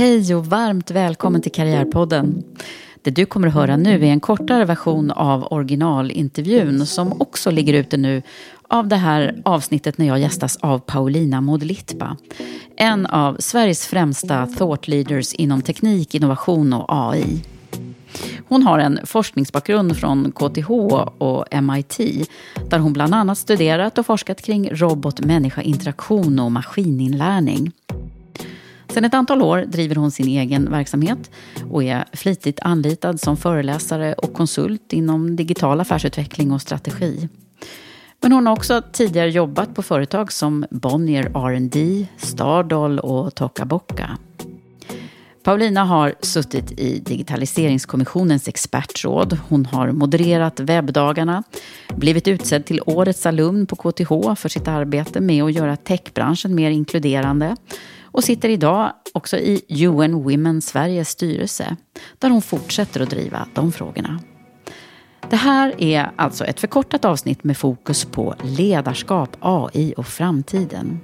Hej och varmt välkommen till Karriärpodden. Det du kommer att höra nu är en kortare version av originalintervjun som också ligger ute nu av det här avsnittet när jag gästas av Paulina Modlitba. En av Sveriges främsta thought leaders inom teknik, innovation och AI. Hon har en forskningsbakgrund från KTH och MIT där hon bland annat studerat och forskat kring robot-människa-interaktion och maskininlärning. Sedan ett antal år driver hon sin egen verksamhet och är flitigt anlitad som föreläsare och konsult inom digital affärsutveckling och strategi. Men hon har också tidigare jobbat på företag som Bonnier R&D, Stardoll och Tokaboka. Paulina har suttit i Digitaliseringskommissionens expertråd. Hon har modererat webbdagarna, blivit utsedd till årets alumn på KTH för sitt arbete med att göra techbranschen mer inkluderande och sitter idag också i UN Women Sveriges styrelse där hon fortsätter att driva de frågorna. Det här är alltså ett förkortat avsnitt med fokus på ledarskap, AI och framtiden.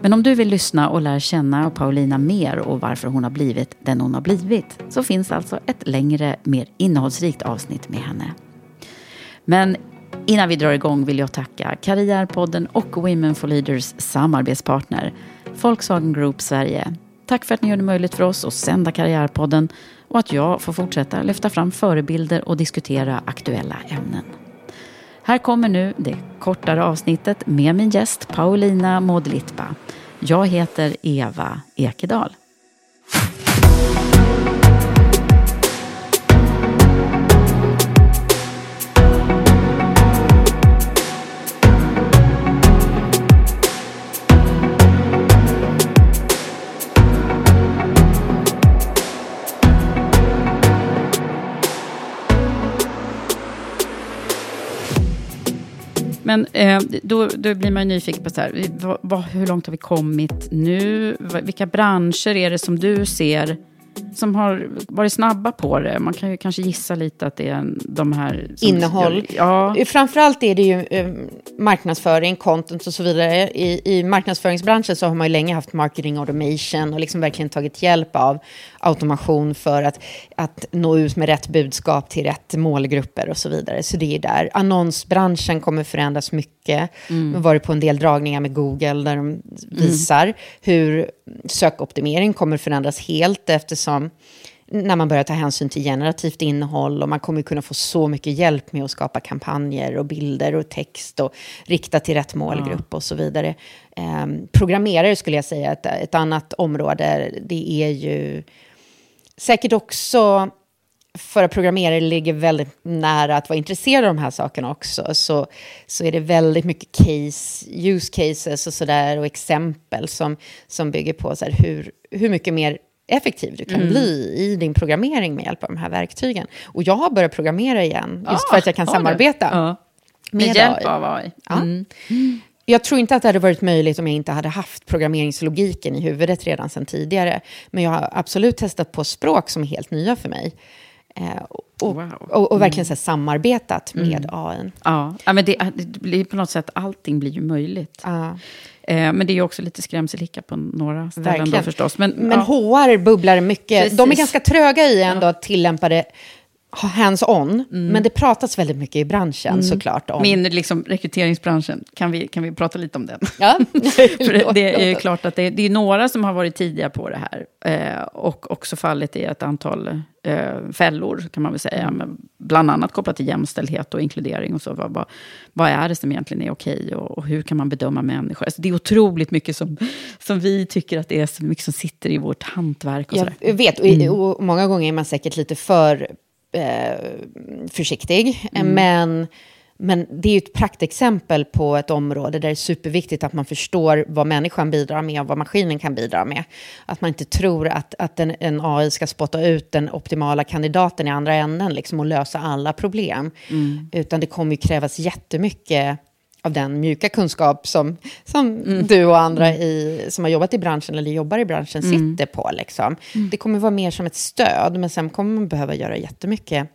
Men om du vill lyssna och lära känna Paulina mer och varför hon har blivit den hon har blivit så finns alltså ett längre, mer innehållsrikt avsnitt med henne. Men innan vi drar igång vill jag tacka Karriärpodden och Women for Leaders samarbetspartner Volkswagen Group Sverige. Tack för att ni gör det möjligt för oss att sända Karriärpodden och att jag får fortsätta lyfta fram förebilder och diskutera aktuella ämnen. Här kommer nu det kortare avsnittet med min gäst Paulina Modlitba. Jag heter Eva Ekedal. Men eh, då, då blir man ju nyfiken på så här, vad, vad, hur långt har vi kommit nu? Vilka branscher är det som du ser som har varit snabba på det? Man kan ju kanske gissa lite att det är de här... Innehåll. Ja. Framförallt är det ju eh, marknadsföring, content och så vidare. I, I marknadsföringsbranschen så har man ju länge haft marketing automation och liksom verkligen tagit hjälp av automation för att, att nå ut med rätt budskap till rätt målgrupper och så vidare. Så det är där. Annonsbranschen kommer förändras mycket. Mm. Vi har varit på en del dragningar med Google där de visar mm. hur sökoptimering kommer förändras helt eftersom när man börjar ta hänsyn till generativt innehåll och man kommer kunna få så mycket hjälp med att skapa kampanjer och bilder och text och rikta till rätt målgrupp ja. och så vidare. Eh, programmerare skulle jag säga, ett, ett annat område, det är ju säkert också för att programmerare ligger väldigt nära att vara intresserade av de här sakerna också, så, så är det väldigt mycket case, use cases och sådär och exempel som, som bygger på så här, hur, hur mycket mer effektiv du kan mm. bli i din programmering med hjälp av de här verktygen. Och jag har börjat programmera igen, just ah, för att jag kan samarbeta. Ja. Med, hjälp av AI? Ja. Mm. Jag tror inte att det hade varit möjligt om jag inte hade haft programmeringslogiken i huvudet redan sedan tidigare. Men jag har absolut testat på språk som är helt nya för mig. Eh, och, wow. och, och, verkligen mm. så samarbetat med mm. AI. Ja, ja men det, det, blir på något sätt, allting blir ju möjligt. Ja. Eh, men det är också lite skrämselhicka på några ställen verkligen. då förstås. Men, men ja. HR bubblar mycket. Precis. De är ganska tröga i ändå att tillämpa det hands-on, mm. men det pratas väldigt mycket i branschen mm. såklart. Om. Min liksom, rekryteringsbranschen, kan vi, kan vi prata lite om den? Ja. För det är ju klart att det, det, är några som har varit tidiga på det här. Eh, och också fallit i ett antal eh, fällor, kan man väl säga. Men bland annat kopplat till jämställdhet och inkludering. och så. Vad, vad, vad är det som egentligen är okej och, och, hur kan man bedöma människor? Alltså, det är otroligt mycket som, som vi tycker att det är så mycket som sitter i vårt hantverk. Och Jag vet, och, mm. och många gånger är man säkert lite för eh, försiktig. Mm. Men, men det är ju ett praktexempel på ett område där det är superviktigt att man förstår vad människan bidrar med och vad maskinen kan bidra med. Att man inte tror att, att en, en AI ska spotta ut den optimala kandidaten i andra änden liksom, och lösa alla problem. Mm. Utan det kommer ju krävas jättemycket av den mjuka kunskap som, som mm. du och andra mm. i, som har jobbat i branschen eller jobbar i branschen mm. sitter på. Liksom. Mm. Det kommer vara mer som ett stöd, men sen kommer man behöva göra jättemycket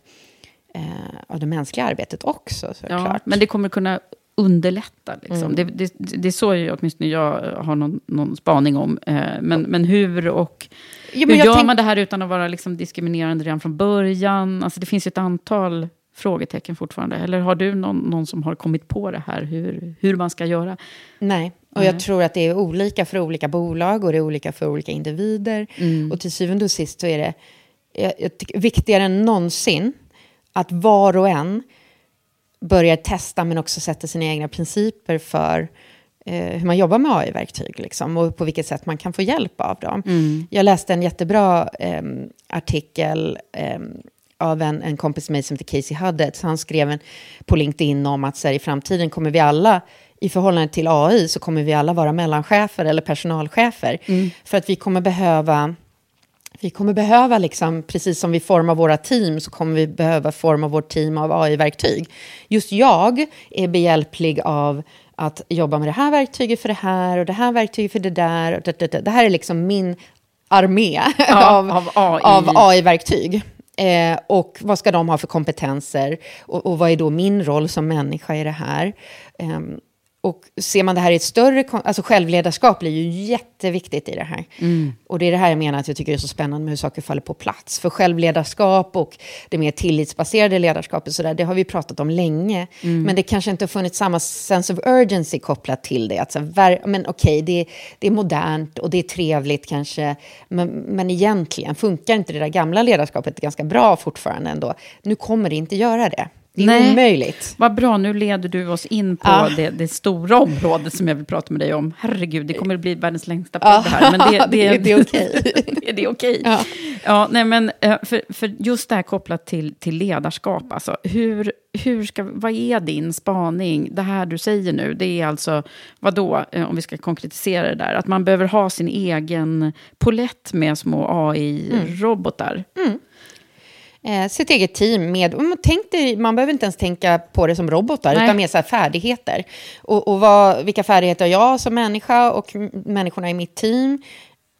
eh, av det mänskliga arbetet också. Ja, men det kommer kunna underlätta. Liksom. Mm. Det, det, det, är så jag, åtminstone jag har någon, någon spaning om. Eh, men, men hur och ja, men hur gör tänk... man det här utan att vara liksom diskriminerande redan från början? Alltså, det finns ju ett antal frågetecken fortfarande? Eller har du någon, någon som har kommit på det här, hur, hur man ska göra? Nej, och jag tror att det är olika för olika bolag och det är olika för olika individer. Mm. Och till syvende och sist så är det jag, jag tycker, viktigare än någonsin att var och en börjar testa men också sätter sina egna principer för eh, hur man jobbar med AI-verktyg liksom, och på vilket sätt man kan få hjälp av dem. Mm. Jag läste en jättebra eh, artikel eh, av en, en kompis med mig som heter Casey Huddet. Han skrev en, på LinkedIn om att så här, i framtiden kommer vi alla, i förhållande till AI, så kommer vi alla vara mellanchefer eller personalchefer. Mm. För att vi kommer behöva vi kommer behöva, liksom, precis som vi formar våra team, så kommer vi behöva forma vårt team av AI-verktyg. Just jag är behjälplig av att jobba med det här verktyget för det här och det här verktyget för det där. Och det, det, det. det här är liksom min armé ja, av, av AI-verktyg. AI Eh, och vad ska de ha för kompetenser? Och, och, vad är då min roll som människa i det här? Eh, och ser man det här i ett större... Alltså självledarskap blir ju jätteviktigt i det här. Mm. Och det är det här jag menar att jag tycker är så spännande med hur saker faller på plats. För självledarskap och det mer tillitsbaserade ledarskapet, så där, det har vi pratat om länge. Mm. Men det kanske inte har funnits samma sense of urgency kopplat till det. Alltså, men okej, okay, det, det, är modernt och det är trevligt kanske. Men, men egentligen funkar inte det där gamla ledarskapet ganska bra fortfarande ändå. Nu kommer det inte göra det. Det är Nej. omöjligt. Vad bra, nu leder du oss in på ja. det, det, stora området som jag vill prata med dig om. Herregud, det kommer att bli världens längsta podd ja. här. Men det, det, det är okej. Okay. det är okej. Ja. Ja, nej, men eh, för, för just det här kopplat till, till ledarskap, alltså, hur, hur ska, vad är din spaning? Det här du säger nu, det är alltså, vad då, eh, om vi ska konkretisera det där, att man behöver ha sin egen polett med små AI-robotar. Mm. Mm eh, sitt eget team med... Tänk dig, man behöver inte ens tänka på det som robotar, Nej. utan mer så färdigheter. Och, och vad, vilka färdigheter har jag som människa och människorna i mitt team?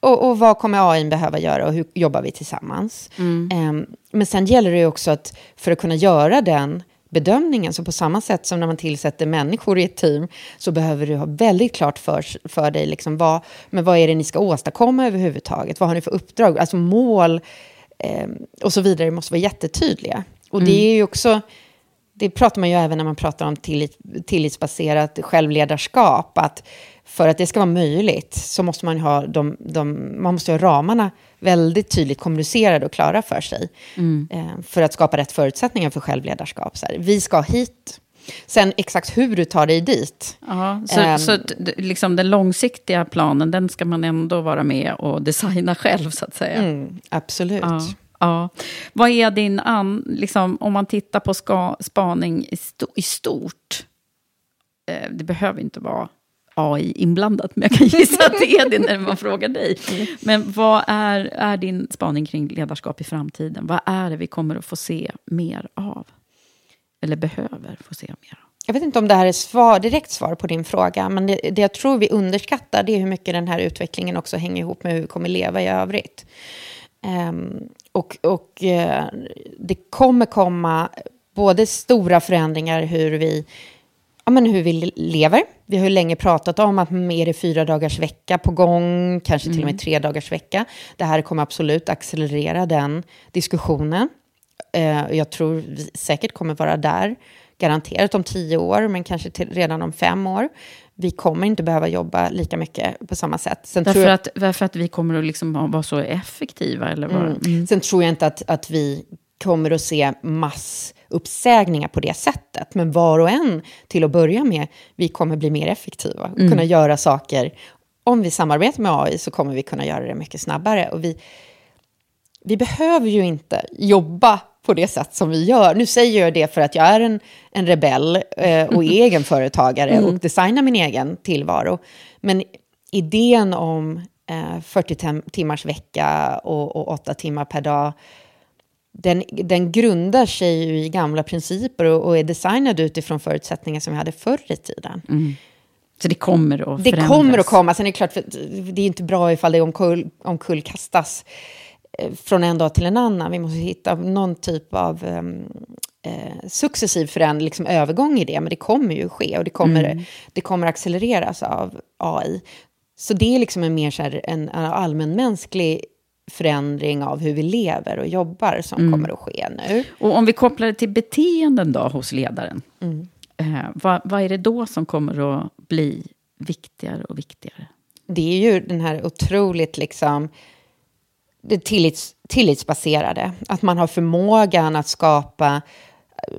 Och, och, vad kommer AI behöva göra och hur jobbar vi tillsammans? Mm. Um, men sen gäller det också att för att kunna göra den bedömningen, så på samma sätt som när man tillsätter människor i ett team, så behöver du ha väldigt klart för, för dig, liksom vad, men vad är det ni ska åstadkomma överhuvudtaget? Vad har ni för uppdrag? Alltså mål, eh, och så vidare måste vara jättetydliga. Och mm. det är ju också, det pratar man ju även när man pratar om tillit, tillitsbaserat självledarskap, att för att det ska vara möjligt så måste man ha, de, de, man måste ha ramarna väldigt tydligt kommunicerade och klara för sig. Mm. Eh, för att skapa rätt förutsättningar för självledarskap. Så här, vi ska hit, Sen exakt hur du tar dig dit. Aha, så um, så liksom den långsiktiga planen, den ska man ändå vara med och designa själv, så att säga? Mm, absolut. Ja, ja. Vad är din, an, liksom, om man tittar på ska, spaning i, sto, i stort, eh, det behöver inte vara AI inblandat, men jag kan gissa att det är det när man frågar dig. Men vad är, är din spaning kring ledarskap i framtiden? Vad är det vi kommer att få se mer av? Eller behöver få se mer jag vet inte om det här är svar, direkt svar på din fråga, men det, det jag tror vi underskattar det är hur mycket den här utvecklingen också hänger ihop med hur vi kommer leva i övrigt. Um, och och uh, det kommer komma både stora förändringar hur vi, ja, men hur vi lever. Vi har ju länge pratat om att mer är fyra dagars vecka på gång, kanske till och med mm. tre dagars vecka. Det här kommer absolut accelerera den diskussionen. Uh, jag tror vi säkert kommer vara där garanterat om tio år, men kanske till, redan om fem år. Vi kommer inte behöva jobba lika mycket på samma sätt. Sen därför, jag, att, därför att vi kommer att liksom vara så effektiva? Eller vad? Mm. Mm. Sen tror jag inte att, att vi kommer att se massuppsägningar på det sättet. Men var och en, till att börja med, vi kommer bli mer effektiva. Och mm. kunna göra saker. Om vi samarbetar med AI så kommer vi kunna göra det mycket snabbare. Och vi, vi behöver ju inte jobba på det sätt som vi gör. Nu säger jag det för att jag är en, en rebell eh, och egenföretagare mm. och designar min egen tillvaro. Men idén om eh, 40 timmars vecka och, och 8 timmar per dag, den, den grundar sig ju i gamla principer och, och är designad utifrån förutsättningar som vi hade förr i tiden. Mm. Så det kommer att Det kommer att komma. Sen är det klart, det är inte bra ifall det omkull, omkullkastas från en dag till en annan. Vi måste hitta någon typ av um, eh, successiv förändring, liksom övergång i det. Men det kommer ju ske och det kommer, mm. det kommer accelereras av AI. Så det är liksom en mer så här, en, en allmänmänsklig förändring av hur vi lever och jobbar som mm. kommer att ske nu. Och om vi kopplar det till beteenden då hos ledaren. Mm. Eh, vad, vad är det då som kommer att bli viktigare och viktigare? Det är ju den här otroligt liksom det tillits, tillitsbaserade. Att man har förmågan att skapa,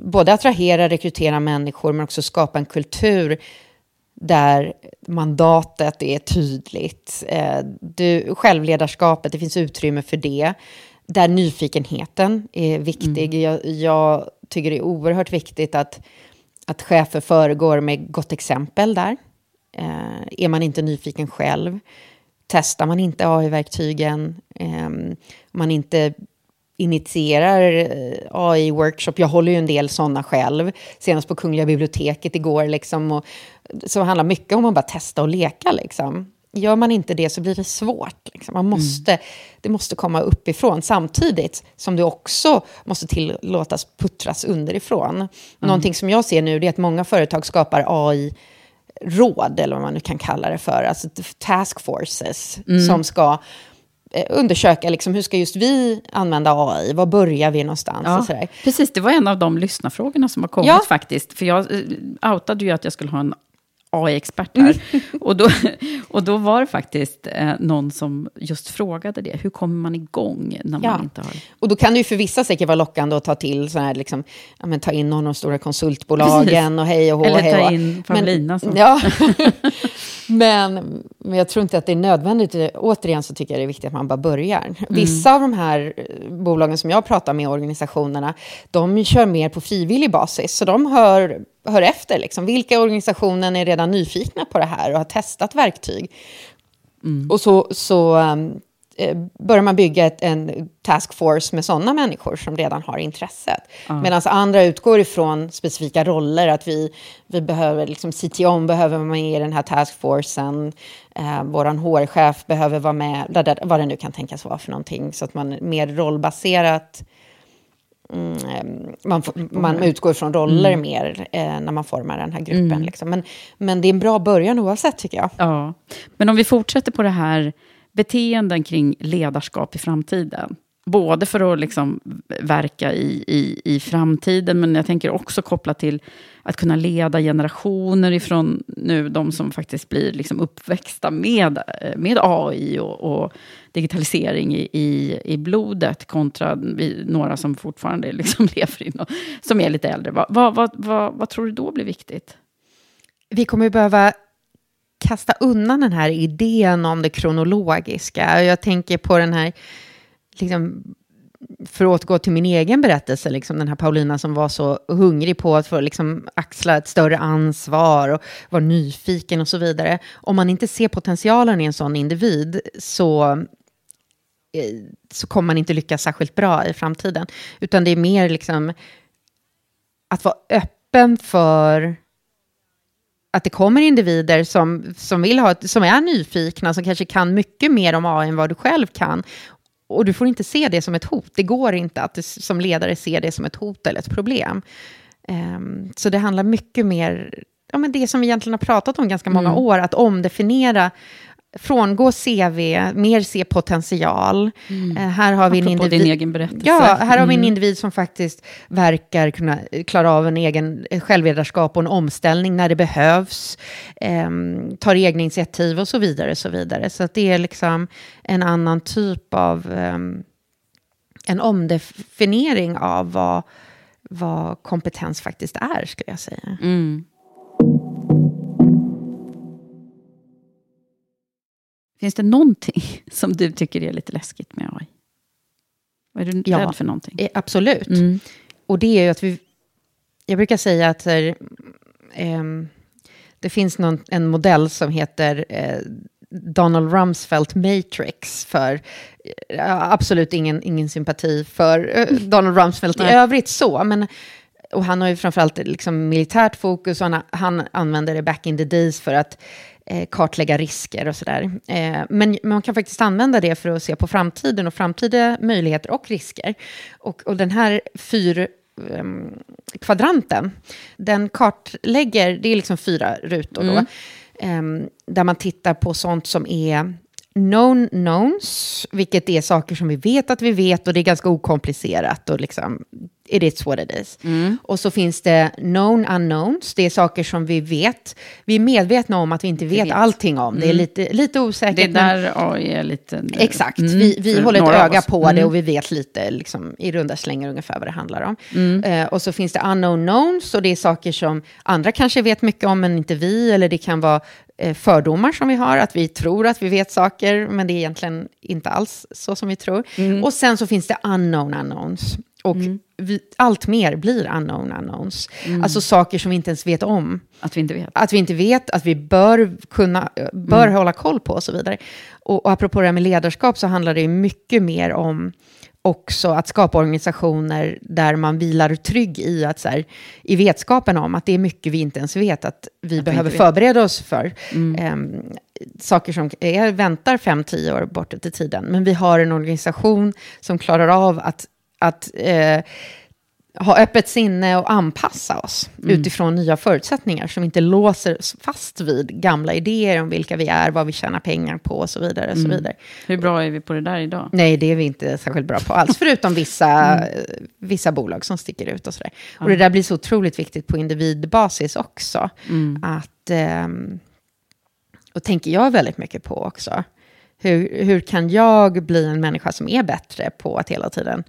både attrahera, rekrytera människor, men också skapa en kultur där mandatet är tydligt. Eh, du, självledarskapet, det finns utrymme för det. Där nyfikenheten är viktig. Mm. Jag, jag, tycker det är oerhört viktigt att, att chefer föregår med gott exempel där. Eh, är man inte nyfiken själv, testar man inte AI-verktygen, eh, man inte initierar eh, AI-workshop. Jag håller ju en del sådana själv, senast på Kungliga biblioteket igår. Liksom, och, så handlar mycket om att bara testa och leka. Liksom. Gör man inte det så blir det svårt. Liksom. Man måste, mm. Det måste komma uppifrån samtidigt som det också måste tillåtas puttras underifrån. Mm. Någonting som jag ser nu är att många företag skapar AI råd, eller vad man nu kan kalla det för, alltså task forces, mm. som ska eh, undersöka liksom, hur ska just vi använda AI, var börjar vi någonstans? Ja, och sådär. Precis, det var en av de lyssnarfrågorna som har kommit ja. faktiskt. För jag eh, outade ju att jag skulle ha en AI-expert här. Mm. Och, då, och då var det faktiskt eh, någon som just frågade det. Hur kommer man igång när ja. man inte har... Och då kan det ju för vissa säkert vara lockande att ta till så här, liksom, ja, men, ta in någon av de stora konsultbolagen Precis. och hej och hå. Eller ta in Paulina. Men, ja. men, men jag tror inte att det är nödvändigt. Återigen så tycker jag det är viktigt att man bara börjar. Mm. Vissa av de här eh, bolagen som jag pratar med, organisationerna, de kör mer på frivillig basis. Så de hör hör efter. Liksom. Vilka organisationer är redan nyfikna på det här och har testat verktyg? Mm. Och så, så um, eh, börjar man bygga ett, en taskforce med sådana människor som redan har intresset. Mm. Medan andra utgår ifrån specifika roller, att vi, vi behöver, liksom CTO behöver vara med i den här taskforcen, eh, vår HR-chef behöver vara med, vad det nu kan tänkas vara för någonting, så att man mer rollbaserat Mm, man, man utgår från roller mm. mer eh, när man formar den här gruppen. Mm. Liksom. Men, men det är en bra början oavsett, tycker jag. Ja. Men om vi fortsätter på det här beteenden kring ledarskap i framtiden. Både för att liksom verka i, i, i framtiden, men jag tänker också koppla till att kunna leda generationer ifrån nu, de som faktiskt blir liksom uppväxta med, eh, med AI och, och digitalisering i, i, i, blodet, kontra vi, några som fortfarande liksom lever i något, som är lite äldre. Vad, vad, vad, vad, vad tror du då blir viktigt? Vi kommer behöva kasta undan den här idén om det kronologiska. Jag tänker på den här liksom, för att återgå till min egen berättelse, liksom den här Paulina som var så hungrig på att få liksom axla ett större ansvar och vara nyfiken och så vidare. Om man inte ser potentialen i en sån individ så, eh, så kommer man inte lyckas särskilt bra i framtiden. Utan det är mer liksom att vara öppen för att det kommer individer som, som, vill ha, som är nyfikna, som kanske kan mycket mer om AI än vad du själv kan. Och du får inte se det som ett hot. Det går inte att du som ledare se det som ett hot eller ett problem. Um, så det handlar mycket mer, ja men det som vi egentligen har pratat om ganska många mm. år, att omdefiniera frångå CV, mer se potential. Mm. Uh, här har vi en individ, din egen berättelse. Ja, här mm. har vi en mm. individ som faktiskt verkar kunna klara av en egen självledarskap och en omställning när det behövs. Um, tar egna initiativ och så vidare. Så vidare. Så att det är liksom en annan typ av um, en omdefiniering av vad, vad kompetens faktiskt är, skulle jag säga. Mm. Finns det någonting som du tycker är lite läskigt med AI? Är du ja, rädd för någonting? Eh, absolut. Mm. Och det är ju att vi... Jag brukar säga att här, eh, det finns någon, en modell som heter eh, Donald Rumsfeld Matrix för eh, absolut ingen, ingen sympati för eh, Donald Rumsfeld i övrigt så, men och han har ju framförallt liksom militärt fokus och han, han använder det back in the days för att kartlägga risker och sådär. Eh, men, man kan faktiskt använda det för att se på framtiden och framtida möjligheter och risker. Och, och den här fyr ehm, kvadranten, den kartlägger, det är liksom fyra rutor då, mm. eh, där man tittar på sånt som är known knowns, vilket är saker som vi vet att vi vet och det är ganska okomplicerat och liksom it is what it is. Mm. Och så finns det known unknowns, det är saker som vi vet. Vi är medvetna om att vi inte vet, vet. allting om. Mm. Det är mm. lite, lite osäkert. Det är där AI är lite... Exakt, mm. vi, vi håller ett öga på det mm. och vi vet lite liksom, i runda slängar ungefär vad det handlar om. Uh, och så finns det unknown knowns och det är saker som andra kanske vet mycket om men inte vi. Eller det kan vara fördomar som vi har, att vi tror att vi vet saker, men det är egentligen inte alls så som vi tror. Mm. Och sen så finns det unknown unknowns. Och mm. vi, allt mer blir unknown unknowns. Mm. Alltså saker som vi inte ens vet om. Att vi inte vet. Att vi inte vet, att vi bör, kunna, bör mm. hålla koll på och så vidare. Och, och apropå det här med ledarskap så handlar det mycket mer om också att skapa organisationer där man vilar trygg i, att, så här, i vetskapen om att det är mycket vi inte ens vet att vi att behöver vi förbereda oss för. Mm. Um, saker som är, väntar fem, tio år bort i tiden. Men vi har en organisation som klarar av att att eh, ha öppet sinne och anpassa oss mm. utifrån nya förutsättningar som inte låser fast vid gamla idéer om vilka vi är, vad vi tjänar pengar på och så vidare. Och så mm. vidare. Hur bra är vi på det där idag? Nej, det är vi inte särskilt bra på alls, förutom vissa, mm. vissa bolag som sticker ut och sådär. Ja. Och det där blir så otroligt viktigt på individbasis också. Mm. Att, eh, och tänker jag väldigt mycket på också. Hur, hur kan jag bli en människa som är bättre på att hela tiden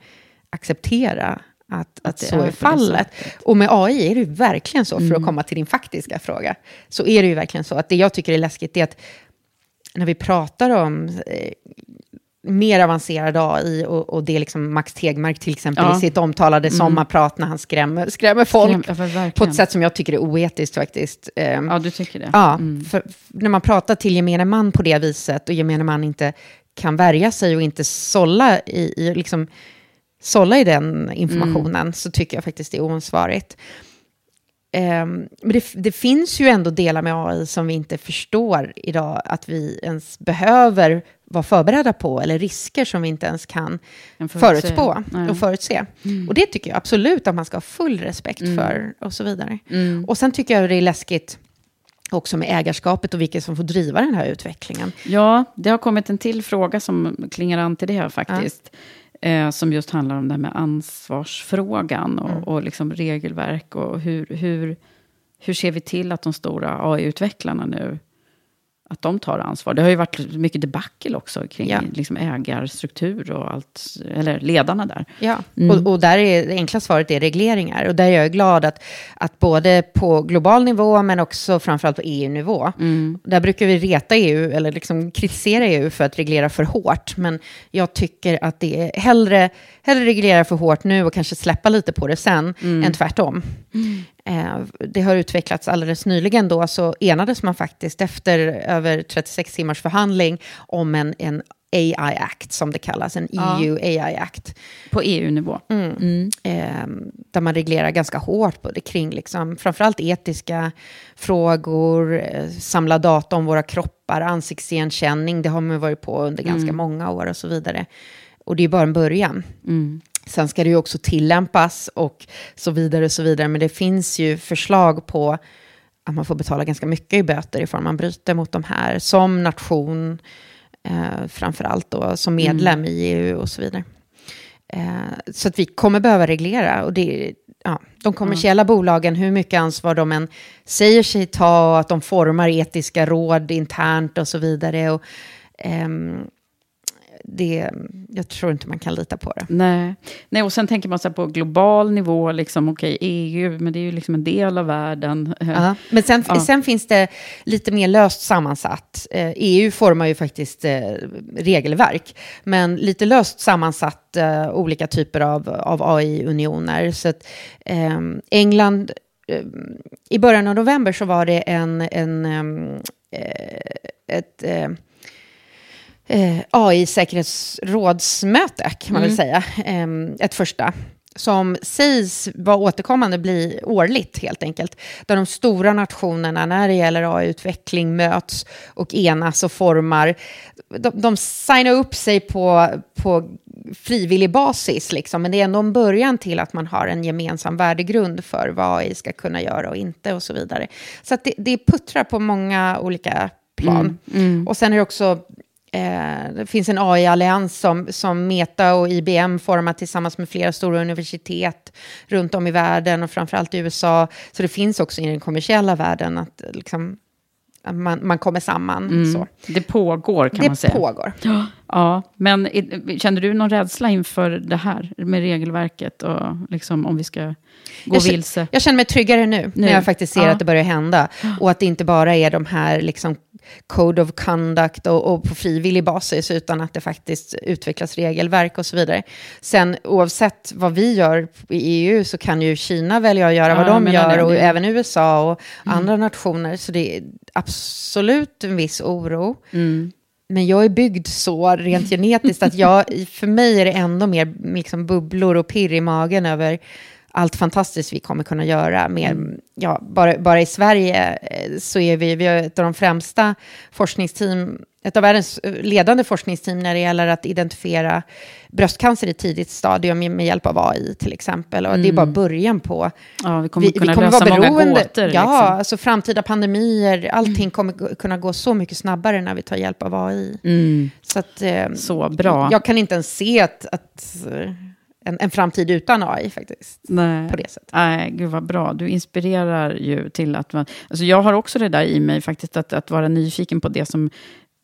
acceptera att, att, så är, fallet. Och med AI är det ju verkligen så, för att mm. komma till din faktiska fråga, så är det ju verkligen så att det jag tycker är läskigt är att när vi pratar om eh, mer avancerad AI och, och det är liksom Max Tegmark till exempel ja. i sitt omtalade mm. sommarprat när han skrämmer, skrämmer folk Skräm, ja, på ett sätt som jag tycker är oetiskt faktiskt. Ehm, ja, du tycker det? Ja, mm. för, när man pratar till gemene man på det viset och gemene man inte kan värja sig och inte sålla i, i liksom, sålla i den informationen mm. så tycker jag faktiskt det är oansvarigt. Um, men det, det, finns ju ändå delar med AI som vi inte förstår idag att vi ens behöver vara förberedda på, eller risker som vi inte ens kan förutspå Nej. och förutse. Mm. Och det tycker jag absolut att man ska ha full respekt mm. för och så vidare. Mm. Och sen tycker jag det är läskigt också med ägarskapet och vilka som får driva den här utvecklingen. Ja, det har kommit en till fråga som klingar an till det här faktiskt. Ja. Eh, som just handlar om det här med ansvarsfrågan och, mm. och liksom regelverk. Och hur, hur, hur ser vi till att de stora AI-utvecklarna nu att de tar ansvar. Det har ju varit mycket debacle också kring ja. liksom ägarstruktur och allt, eller ledarna där. Ja, mm. och, och, där är det enkla svaret är regleringar. Och där är jag glad att, att både på global nivå men också framförallt på EU-nivå. Mm. Där brukar vi reta EU, eller liksom kritisera EU för att reglera för hårt. Men jag tycker att det är hellre, hellre reglera för hårt nu och kanske släppa lite på det sen, mm. än tvärtom. Mm. Eh, det har utvecklats alldeles nyligen då, så enades man faktiskt efter över 36 timmars förhandling om en, en AI Act, som det kallas, en Ja. EU AI Act. På EU-nivå. Mm. eh, där man reglerar ganska hårt både kring liksom, framförallt etiska frågor, eh, samla data om våra kroppar, ansiktsigenkänning, det har man varit på under ganska många år och så vidare. Och det är bara en början. Sen ska det ju också tillämpas och så vidare och så vidare, men det finns ju förslag på att man får betala ganska mycket i böter ifall man bryter mot de här, som nation, eh, framför allt då, som medlem i EU och så vidare. Eh, så att vi kommer behöva reglera. Och det, ja, de kommersiella bolagen, hur mycket ansvar de än säger sig ta, och att de formar etiska råd internt och så vidare. Och, ehm, det, jag tror inte man kan lita på det. Nej. Nej, och sen tänker man så här på global nivå, liksom, okej, EU, men det är ju liksom en del av världen. Ja. Men sen, Ja. sen finns det lite mer löst sammansatt. Eh, EU formar ju faktiskt eh, regelverk, men lite löst sammansatt eh, olika typer av, av AI-unioner. Så att, eh, England, eh, i början av november så var det en, en, eh, ett eh, AI-säkerhetsrådsmöte, kan man väl säga. Eh, ett första. Som sägs vara återkommande bli årligt, helt enkelt. Där de stora nationerna, när det gäller AI-utveckling, möts och enas och formar. De, de signar upp sig på, på frivillig basis, liksom, men det är ändå en början till att man har en gemensam värdegrund för vad AI ska kunna göra och inte och så vidare. Så det, det puttrar på många olika plan. Och sen är det också Eh, det finns en AI-allians som, som Meta och IBM formar tillsammans med flera stora universitet runt om i världen och framförallt i USA. Så det finns också i den kommersiella världen att, liksom, man, man kommer samman. Så. Det pågår, kan man Det säga. pågår. Ja, men känner du någon rädsla inför det här med regelverket och liksom om vi ska gå Jag känner- vilse? Jag känner mig tryggare nu, Nu. när jag faktiskt ser Ja. att det börjar hända. Och att det inte bara är de här liksom, code of conduct och, och på frivillig basis, utan att det faktiskt utvecklas regelverk och så vidare. Sen oavsett vad vi gör i EU så kan ju Kina välja att göra Ja, vad de gör det. och Det- även USA och andra nationer. Så det är absolut en viss oro. Men jag är byggd så rent genetiskt att jag, för mig är det ändå mer liksom bubblor och pirr i magen över allt fantastiskt vi kommer kunna göra. Mer, ja, bara, bara i Sverige eh, så är vi, vi har ett av de främsta forskningsteam, ett av världens eh, ledande forskningsteam när det gäller att identifiera bröstcancer i tidigt stadium med hjälp av AI till exempel. Och det är bara början på Ja, vi kommer kunna lösa många gåtor. Ja, liksom. alltså framtida pandemier, allting kommer gå- kunna gå så mycket snabbare när vi tar hjälp av AI. Så, att, eh, Så bra. Jag kan inte ens se att, att eh, en, en framtid utan AI faktiskt. Nej. På det sättet. Nej, gud vad bra. Du inspirerar ju till att man... Alltså jag har också det där i mig faktiskt, att, att vara nyfiken på det som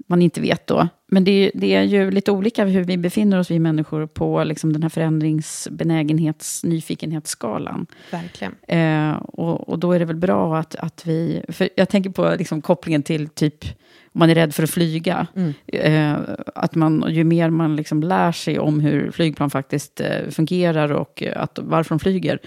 man inte vet då. Men det, är- det är ju lite olika hur vi befinner oss, vi människor, på liksom den här förändringsbenägenhets nyfikenhetsskalan. Verkligen. Eh, och, och då är det väl bra att, att vi... För jag tänker på liksom kopplingen till typ om man är rädd för att flyga. Eh, att man, ju mer man liksom lär sig om hur flygplan faktiskt eh, fungerar och att, varför de flyger,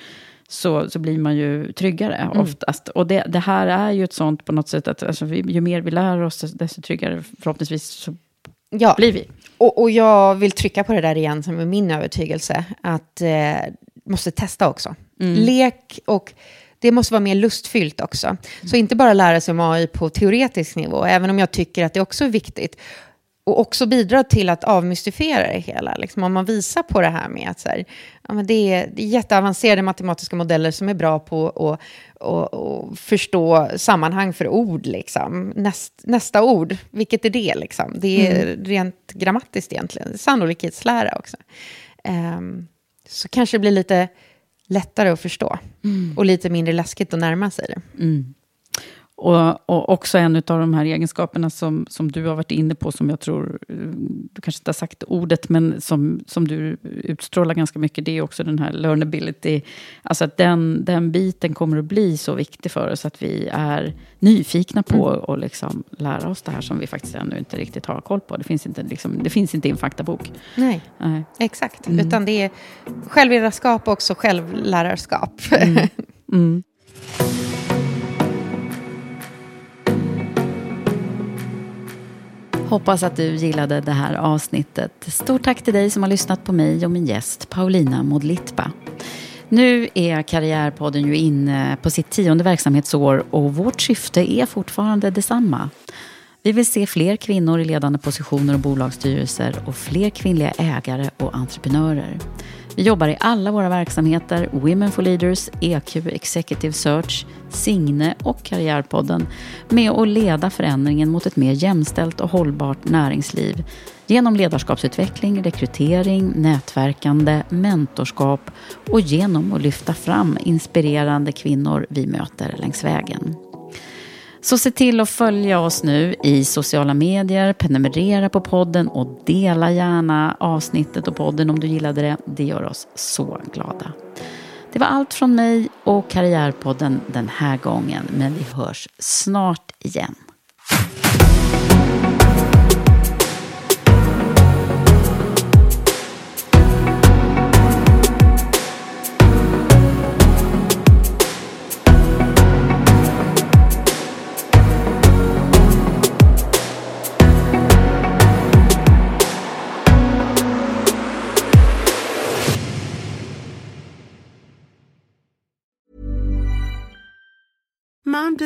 så, så blir man ju tryggare oftast. Och det, det här är ju ett sånt på något sätt att alltså, ju mer vi lär oss, desto tryggare förhoppningsvis så Ja, blir vi. och, och jag vill trycka på det där igen som är min övertygelse. Att eh, måste testa också. Lek och det måste vara mer lustfyllt också. Så inte bara lära sig om AI på teoretisk nivå, även om jag tycker att det också är viktigt. Och också bidra till att avmystifiera det hela. Liksom om man visar på det här med att så här, ja, men det, är, det är jätteavancerade matematiska modeller som är bra på att och, och förstå sammanhang för ord. Liksom. Näst, nästa ord, vilket är det? Liksom? Det är rent grammatiskt egentligen. Sannolikhetslära också. Ehm, så kanske det blir lite lättare att förstå. Och lite mindre läskigt att närma sig det. Och, och också en av de här egenskaperna som, som du har varit inne på, som jag tror, eh, du kanske inte har sagt ordet, men som, som du utstrålar ganska mycket, det är också den här learnability. Alltså att den, den biten kommer att bli så viktig för oss, att vi är nyfikna på Mm. och liksom lära oss det här som vi faktiskt ännu inte riktigt har koll på. Det finns inte, liksom, det finns inte i en faktabok. Nej, Nej. exakt. Utan det är självledarskap och också självlärarskap. Hoppas att du gillade det här avsnittet. Stort tack till dig som har lyssnat på mig och min gäst Paulina Modlitba. Nu är Karriärpodden ju inne på sitt tionde verksamhetsår och vårt syfte är fortfarande detsamma. Vi vill se fler kvinnor i ledande positioner och bolagsstyrelser och fler kvinnliga ägare och entreprenörer. Vi jobbar i alla våra verksamheter, Women for Leaders, EQ Executive Search, Signe och Karriärpodden med att leda förändringen mot ett mer jämställt och hållbart näringsliv genom ledarskapsutveckling, rekrytering, nätverkande, mentorskap och genom att lyfta fram inspirerande kvinnor vi möter längs vägen. Så se till att följa oss nu i sociala medier, prenumerera på podden och dela gärna avsnittet och podden om du gillade det. Det gör oss så glada. Det var allt från mig och Karriärpodden den här gången, men vi hörs snart igen.